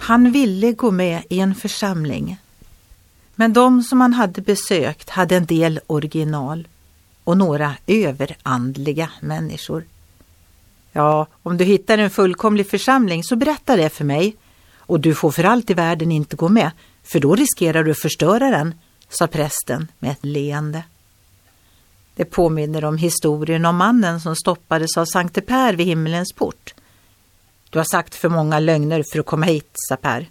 Han ville gå med i en församling. Men de som han hade besökt hade en del original och några överandliga människor. Ja, om du hittar en fullkomlig församling så berätta det för mig. Och du får för allt i världen inte gå med, för då riskerar du att förstöra den, sa prästen med ett leende. Det påminner om historien om mannen som stoppades av Sankte Per vid himmelens port. Du har sagt för många lögner för att komma hit, sa Per.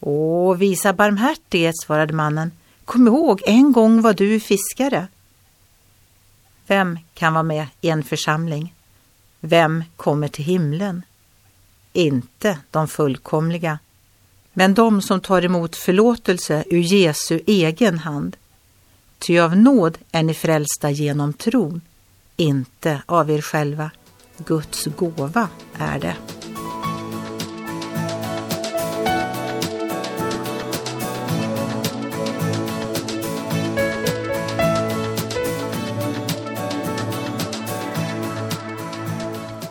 Åh, visa barmhärtighet, svarade mannen. Kom ihåg, en gång var du fiskare. Vem kan vara med i en församling? Vem kommer till himlen? Inte de fullkomliga, men de som tar emot förlåtelse ur Jesu egen hand. Ty av nåd är ni frälsta genom tron, inte av er själva. Guds gåva är det.